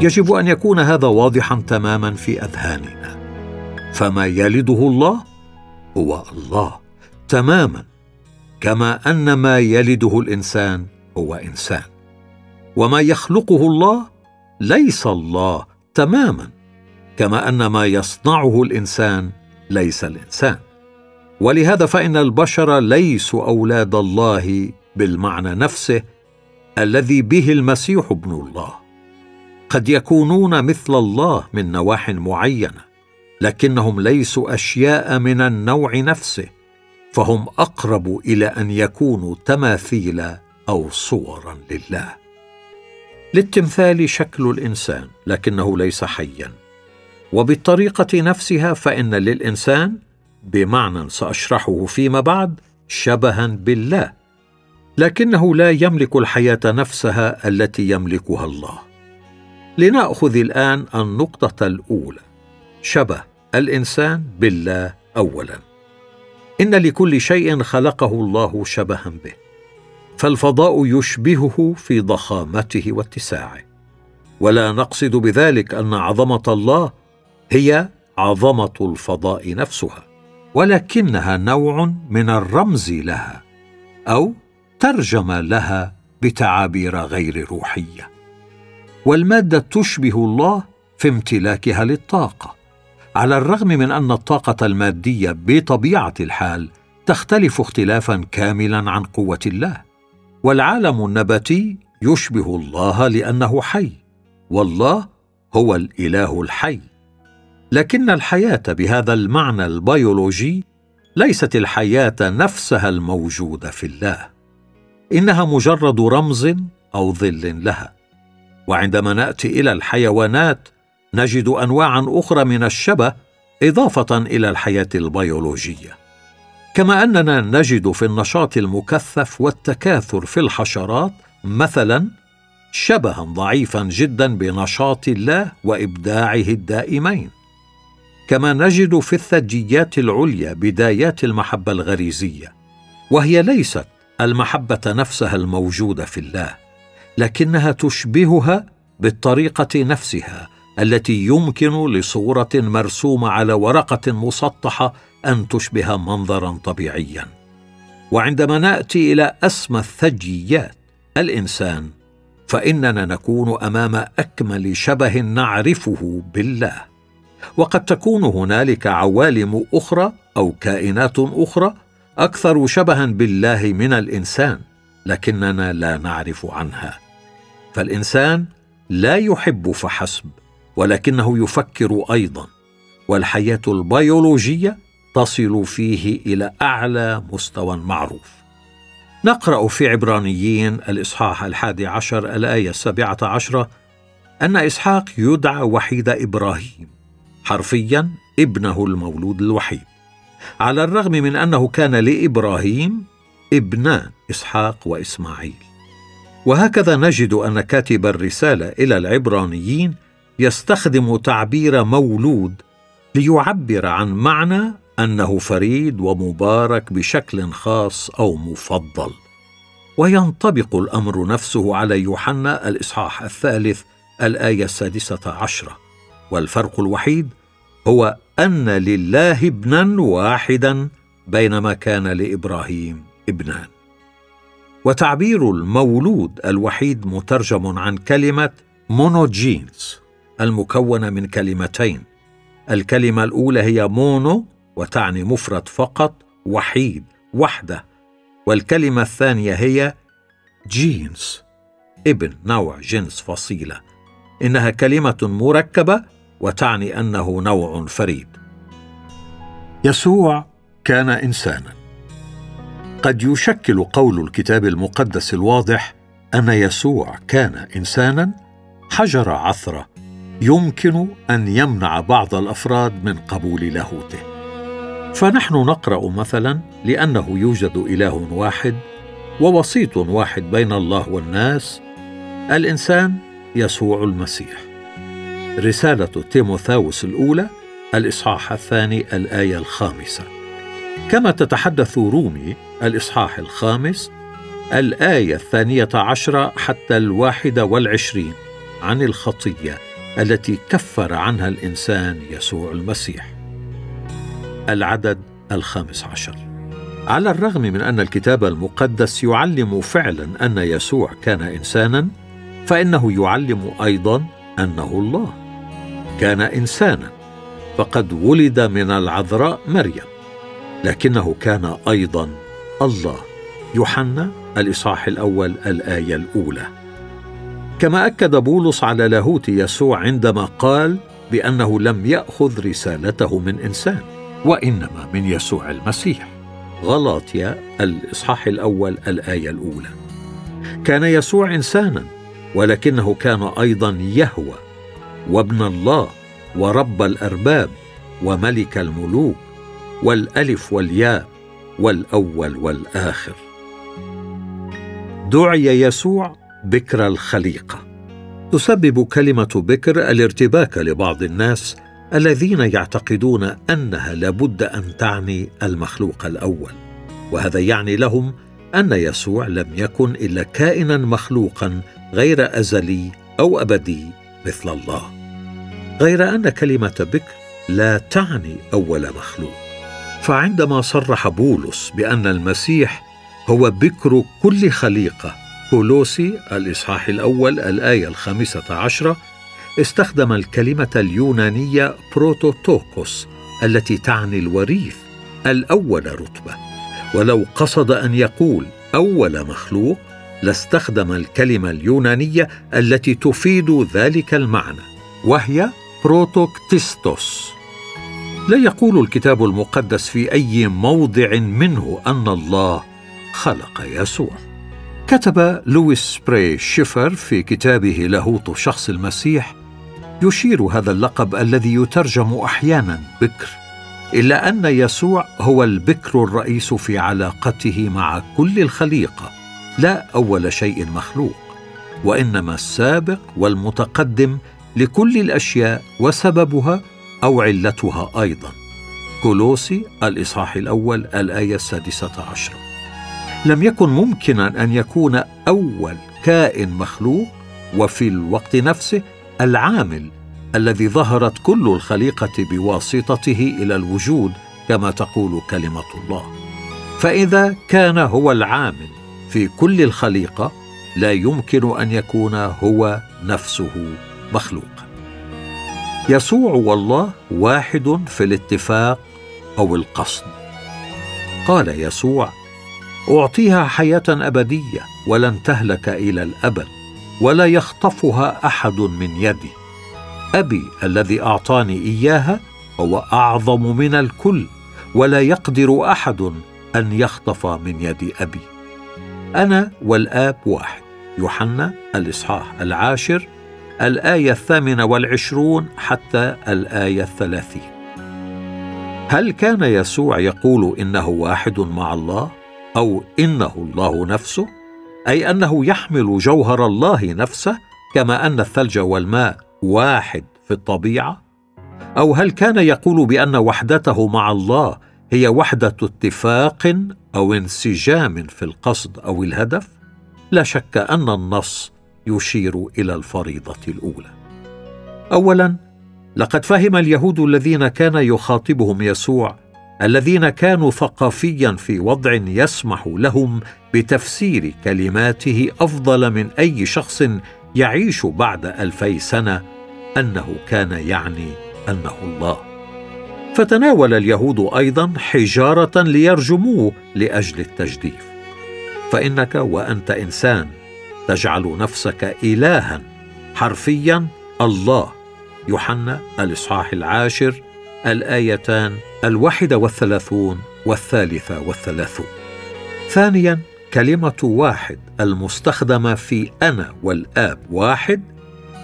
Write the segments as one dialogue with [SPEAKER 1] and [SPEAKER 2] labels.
[SPEAKER 1] يجب أن يكون هذا واضحا تماما في أذهاننا. فما يلده الله هو الله تماما كما أن ما يلده الإنسان هو إنسان. وما يخلقه الله ليس الله تماما كما أن ما يصنعه الإنسان ليس الإنسان. ولهذا فإن البشر ليسوا أولاد الله بالمعنى نفسه الذي به المسيح ابن الله. قد يكونون مثل الله من نواح معينة لكنهم ليسوا أشياء من النوع نفسه فهم أقرب إلى أن يكونوا تماثيل أو صورا لله. للتمثال شكل الإنسان لكنه ليس حيا. وبالطريقة نفسها فإن للإنسان بمعنى سأشرحه فيما بعد شبها بالله لكنه لا يملك الحياة نفسها التي يملكها الله. لنأخذ الآن النقطة الأولى. شبه الإنسان بالله اولا. إن لكل شيء خلقه الله شبها به. فالفضاء يشبهه في ضخامته واتساعه. ولا نقصد بذلك أن عظمة الله هي عظمة الفضاء نفسها. ولكنها نوع من الرمز لها أو ترجمة لها بتعابير غير روحية. والمادة تشبه الله في امتلاكها للطاقة على الرغم من أن الطاقة المادية بطبيعة الحال تختلف اختلافا كاملا عن قوة الله والعالم النباتي يشبه الله لأنه حي والله هو الإله الحي. لكن الحياة بهذا المعنى البيولوجي ليست الحياة نفسها الموجودة في الله إنها مجرد رمز أو ظل لها. وعندما نأتي إلى الحيوانات نجد انواعا أخرى من الشبه إضافة إلى الحياة البيولوجية. كما أننا نجد في النشاط المكثف والتكاثر في الحشرات مثلا شبها ضعيفا جدا بنشاط الله وإبداعه الدائمين. كما نجد في الثدييات العليا بدايات المحبة الغريزية وهي ليست المحبة نفسها الموجودة في الله. لكنها تشبهها بالطريقة نفسها التي يمكن لصورة مرسومة على ورقة مسطحة أن تشبه منظرا طبيعيا. وعندما نأتي إلى أسمى الثدييات الإنسان فإننا نكون أمام أكمل شبه نعرفه بالله. وقد تكون هنالك عوالم أخرى أو كائنات أخرى أكثر شبها بالله من الإنسان لكننا لا نعرف عنها. فالإنسان لا يحب فحسب ولكنه يفكر أيضا والحياة البيولوجية تصل فيه إلى أعلى مستوى معروف. نقرأ في عبرانيين الإصحاح الحادي عشر الآية السابعة عشرة أن إسحاق يدعى وحيد إبراهيم حرفيا ابنه المولود الوحيد على الرغم من أنه كان لإبراهيم ابنان إسحاق وإسماعيل. وهكذا نجد أن كاتب الرسالة إلى العبرانيين يستخدم تعبير مولود ليعبر عن معنى أنه فريد ومبارك بشكل خاص أو مفضل. وينطبق الأمر نفسه على يوحنا الإصحاح الثالث الآية السادسة عشرة. والفرق الوحيد هو أن لله ابنا واحدا بينما كان لإبراهيم ابنان. وتعبير المولود الوحيد مترجم عن كلمة مونوجينز المكونة من كلمتين. الكلمة الأولى هي مونو وتعني مفرد فقط وحيد وحده. والكلمة الثانية هي جينز ابن نوع جنس فصيلة. إنها كلمة مركبة وتعني أنه نوع فريد. يسوع كان إنسانا. قد يشكل قول الكتاب المقدس الواضح أن يسوع كان إنسانا حجر عثره يمكن أن يمنع بعض الأفراد من قبول لاهوته. فنحن نقرأ مثلا لأنه يوجد إله واحد ووسيط واحد بين الله والناس الإنسان يسوع المسيح. رسالة تيموثاوس الأولى الإصحاح الثاني الآية الخامسة. كما تتحدث رومي الإصحاح الخامس الآية الثانية عشرة حتى الواحده والعشرين عن الخطية التي كفر عنها الإنسان يسوع المسيح. العدد الخامس عشر. على الرغم من أن الكتاب المقدس يعلم فعلا أن يسوع كان انسانا فإنه يعلم أيضا أنه الله. كان انسانا فقد ولد من العذراء مريم. لكنه كان أيضا الله. يوحنا الإصحاح الأول الآية الأولى. كما أكد بولس على لاهوت يسوع عندما قال بأنه لم يأخذ رسالته من إنسان وإنما من يسوع المسيح. غلاطيا الإصحاح الأول الآية الأولى. كان يسوع انسانا ولكنه كان أيضا يهوى وابن الله ورب الأرباب وملك الملوك والألف والياء والأول والآخر. دعي يسوع بكر الخليقة. تسبب كلمة بكر الارتباك لبعض الناس الذين يعتقدون أنها لابد أن تعني المخلوق الأول. وهذا يعني لهم أن يسوع لم يكن إلا كائنا مخلوقا غير أزلي أو أبدي مثل الله. غير أن كلمة بكر لا تعني أول مخلوق. فعندما صرح بولس بأن المسيح هو بكر كل خليقة كولوسي الإصحاح الأول الآية الخامسة عشرة استخدم الكلمة اليونانية بروتوتوكوس التي تعني الوريث الأول رتبة. ولو قصد أن يقول أول مخلوق لاستخدم الكلمة اليونانية التي تفيد ذلك المعنى وهي بروتوكتيستوس لا يقول الكتاب المقدس في أي موضع منه أن الله خلق يسوع. كتب لويس بري شيفر في كتابه لاهوت شخص المسيح يشير هذا اللقب الذي يترجم أحيانا بكر إلا أن يسوع هو البكر الرئيس في علاقته مع كل الخليقة لا أول شيء مخلوق وإنما السابق والمتقدم لكل الأشياء وسببها أو علتها أيضا. كولوسي الإصحاح الأول الآية السادسة عشرة. لم يكن ممكنا أن يكون أول كائن مخلوق وفي الوقت نفسه العامل الذي ظهرت كل الخليقة بواسطته إلى الوجود كما تقول كلمة الله. فإذا كان هو العامل في كل الخليقة لا يمكن أن يكون هو نفسه مخلوقا يسوع والله واحد في الاتفاق أو القصد. قال يسوع أعطيها حياة أبدية ولن تهلك إلى الأبد ولا يخطفها أحد من يدي. أبي الذي أعطاني إياها هو أعظم من الكل ولا يقدر أحد أن يخطف من يد أبي. أنا والآب واحد يوحنا الإصحاح العاشر الآية الثامنة والعشرون حتى الآية الثلاثين. هل كان يسوع يقول إنه واحد مع الله أو إنه الله نفسه؟ أي أنه يحمل جوهر الله نفسه كما أن الثلج والماء واحد في الطبيعة؟ أو هل كان يقول بأن وحدته مع الله هي وحدة اتفاق أو انسجام في القصد أو الهدف؟ لا شك أن النص يشير إلى الفريضة الأولى. اولا لقد فهم اليهود الذين كان يخاطبهم يسوع الذين كانوا ثقافيا في وضع يسمح لهم بتفسير كلماته أفضل من أي شخص يعيش بعد ألفي سنة أنه كان يعني أنه الله. فتناول اليهود أيضا حجارة ليرجموه لأجل التجديف. فإنك وأنت إنسان تجعل نفسك إلها حرفيا. الله يوحنا الإصحاح العاشر الآيتان الواحدة والثلاثون والثالثة والثلاثون. ثانيا كلمة واحد المستخدمة في أنا والآب واحد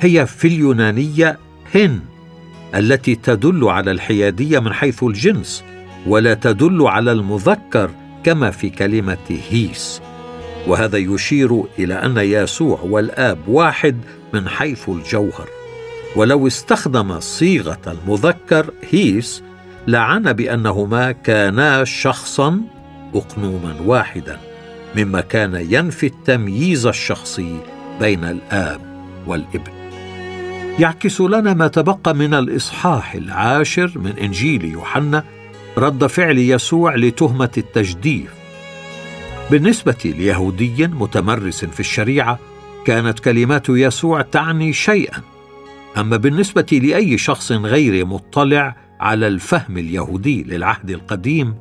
[SPEAKER 1] هي في اليونانية هن التي تدل على الحيادية من حيث الجنس ولا تدل على المذكر كما في كلمة هيس. وهذا يشير إلى أن يسوع والآب واحد من حيث الجوهر. ولو استخدم صيغة المذكر هيس لعن بأنهما كانا شخصا اقنوما واحدا مما كان ينفي التمييز الشخصي بين الآب والإبن. يعكس لنا ما تبقى من الإصحاح العاشر من إنجيل يوحنا رد فعل يسوع لتهمة التجديف بالنسبة ليهودي متمرس في الشريعة كانت كلمات يسوع تعني شيئا. أما بالنسبة لأي شخص غير مطلع على الفهم اليهودي للعهد القديم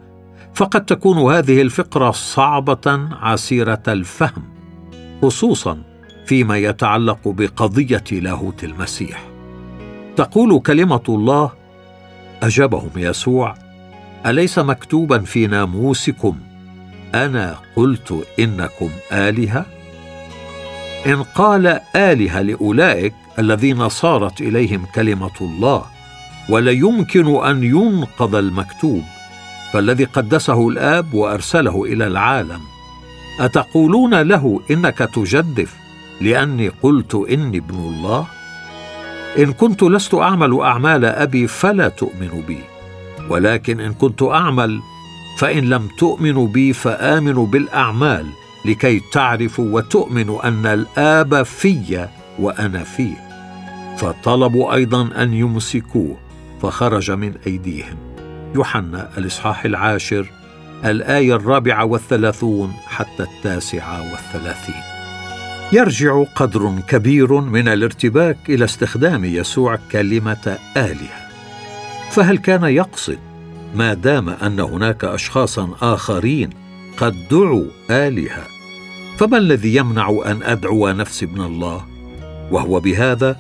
[SPEAKER 1] فقد تكون هذه الفقرة صعبة عسيرة الفهم خصوصا فيما يتعلق بقضية لاهوت المسيح. تقول كلمة الله أجابهم يسوع أليس مكتوبا في ناموسكم أنا قلت إنكم آلهة؟ إن قال آلهة لأولئك الذين صارت إليهم كلمة الله ولا يمكن أن ينقض المكتوب فالذي قدسه الآب وأرسله إلى العالم. أتقولون له إنك تجدف لأني قلت إني ابن الله؟ إن كنت لست أعمل أعمال أبي فلا تؤمنوا بي ولكن إن كنت أعمل فإن لم تؤمنوا بي فآمنوا بالأعمال لكي تعرفوا وتؤمنوا أن الآب في وأنا فيه فطلبوا أيضا أن يمسكوه فخرج من أيديهم. يوحنا الإصحاح العاشر الآية الرابعة والثلاثون حتى التاسعة والثلاثين. يرجع قدر كبير من الارتباك إلى استخدام يسوع كلمة آلهة. فهل كان يقصد ما دام أن هناك اشخاصا آخرين قد دعوا آلهة فما الذي يمنع أن أدعو نفسي ابن الله؟ وهو بهذا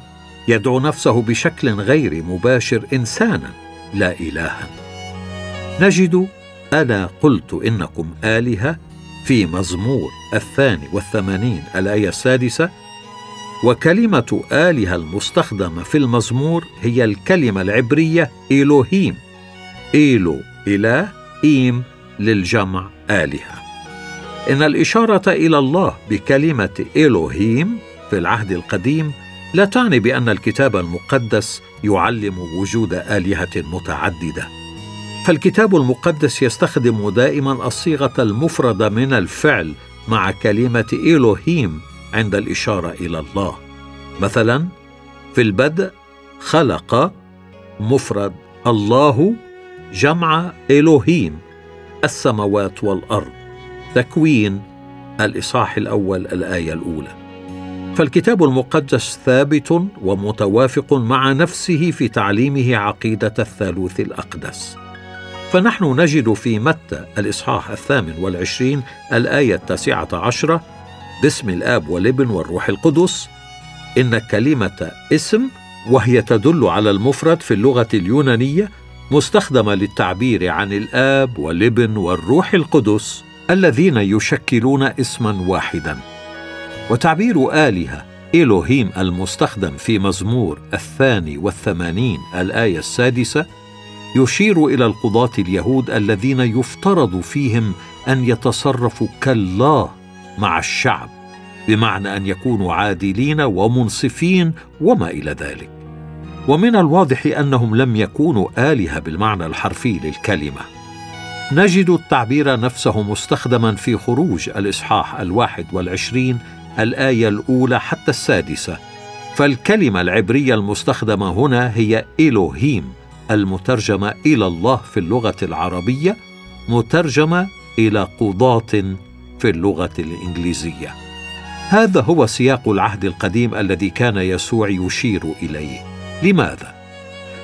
[SPEAKER 1] يدعو نفسه بشكل غير مباشر انسانا لا الها. نجد أنا قلت إنكم آلهة؟ في مزمور الثاني والثمانين الآية السادسة وكلمة آلهة المستخدمة في المزمور هي الكلمة العبرية الوهيم إيلو إله إيم للجمع آلهة. إن الإشارة إلى الله بكلمة إلوهيم في العهد القديم لا تعني بأن الكتاب المقدس يعلم وجود آلهة متعددة. فالكتاب المقدس يستخدم دائما الصيغة المفردة من الفعل مع كلمة إلوهيم عند الإشارة إلى الله. مثلا في البدء خلق مفرد الله جمع إلوهيم السماوات والأرض. تكوين الإصحاح الأول الآية الأولى. فالكتاب المقدس ثابت ومتوافق مع نفسه في تعليمه عقيدة الثالوث الأقدس. فنحن نجد في متى الإصحاح الثامن والعشرين الآية التاسعة عشرة باسم الآب والابن والروح القدس إن كلمة اسم وهي تدل على المفرد في اللغة اليونانية مستخدمة للتعبير عن الآب والابن والروح القدس الذين يشكلون اسما واحدا. وتعبير آلهة إلوهيم المستخدم في مزمور الثاني والثمانين الآية السادسة يشير إلى القضاة اليهود الذين يفترض فيهم أن يتصرفوا كالله مع الشعب بمعنى أن يكونوا عادلين ومنصفين وما إلى ذلك. ومن الواضح أنهم لم يكونوا آلهة بالمعنى الحرفي للكلمة. نجد التعبير نفسه مستخدما في خروج الإصحاح الواحد والعشرين الآية الأولى حتى السادسة. فالكلمة العبرية المستخدمة هنا هي الوهيم المترجمة إلى الله في اللغة العربية مترجمة إلى قضاة في اللغة الإنجليزية. هذا هو سياق العهد القديم الذي كان يسوع يشير إليه. لماذا؟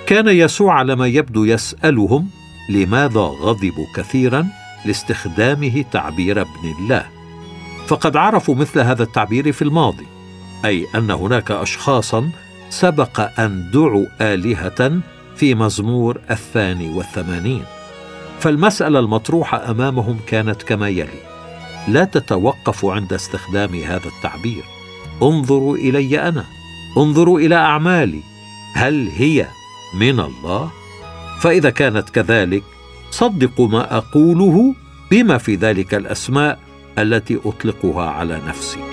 [SPEAKER 1] كان يسوع على ما يبدو يسألهم لماذا غضبوا كثيرا لاستخدامه تعبير ابن الله؟ فقد عرفوا مثل هذا التعبير في الماضي أي أن هناك اشخاصا سبق أن دعوا آلهة في مزمور الثاني والثمانين. فالمسألة المطروحة أمامهم كانت كما يلي لا تتوقفوا عند استخدام هذا التعبير. انظروا إلي أنا. انظروا إلى أعمالي. هل هي من الله؟ فإذا كانت كذلك صدقوا ما أقوله بما في ذلك الأسماء التي أطلقها على نفسي.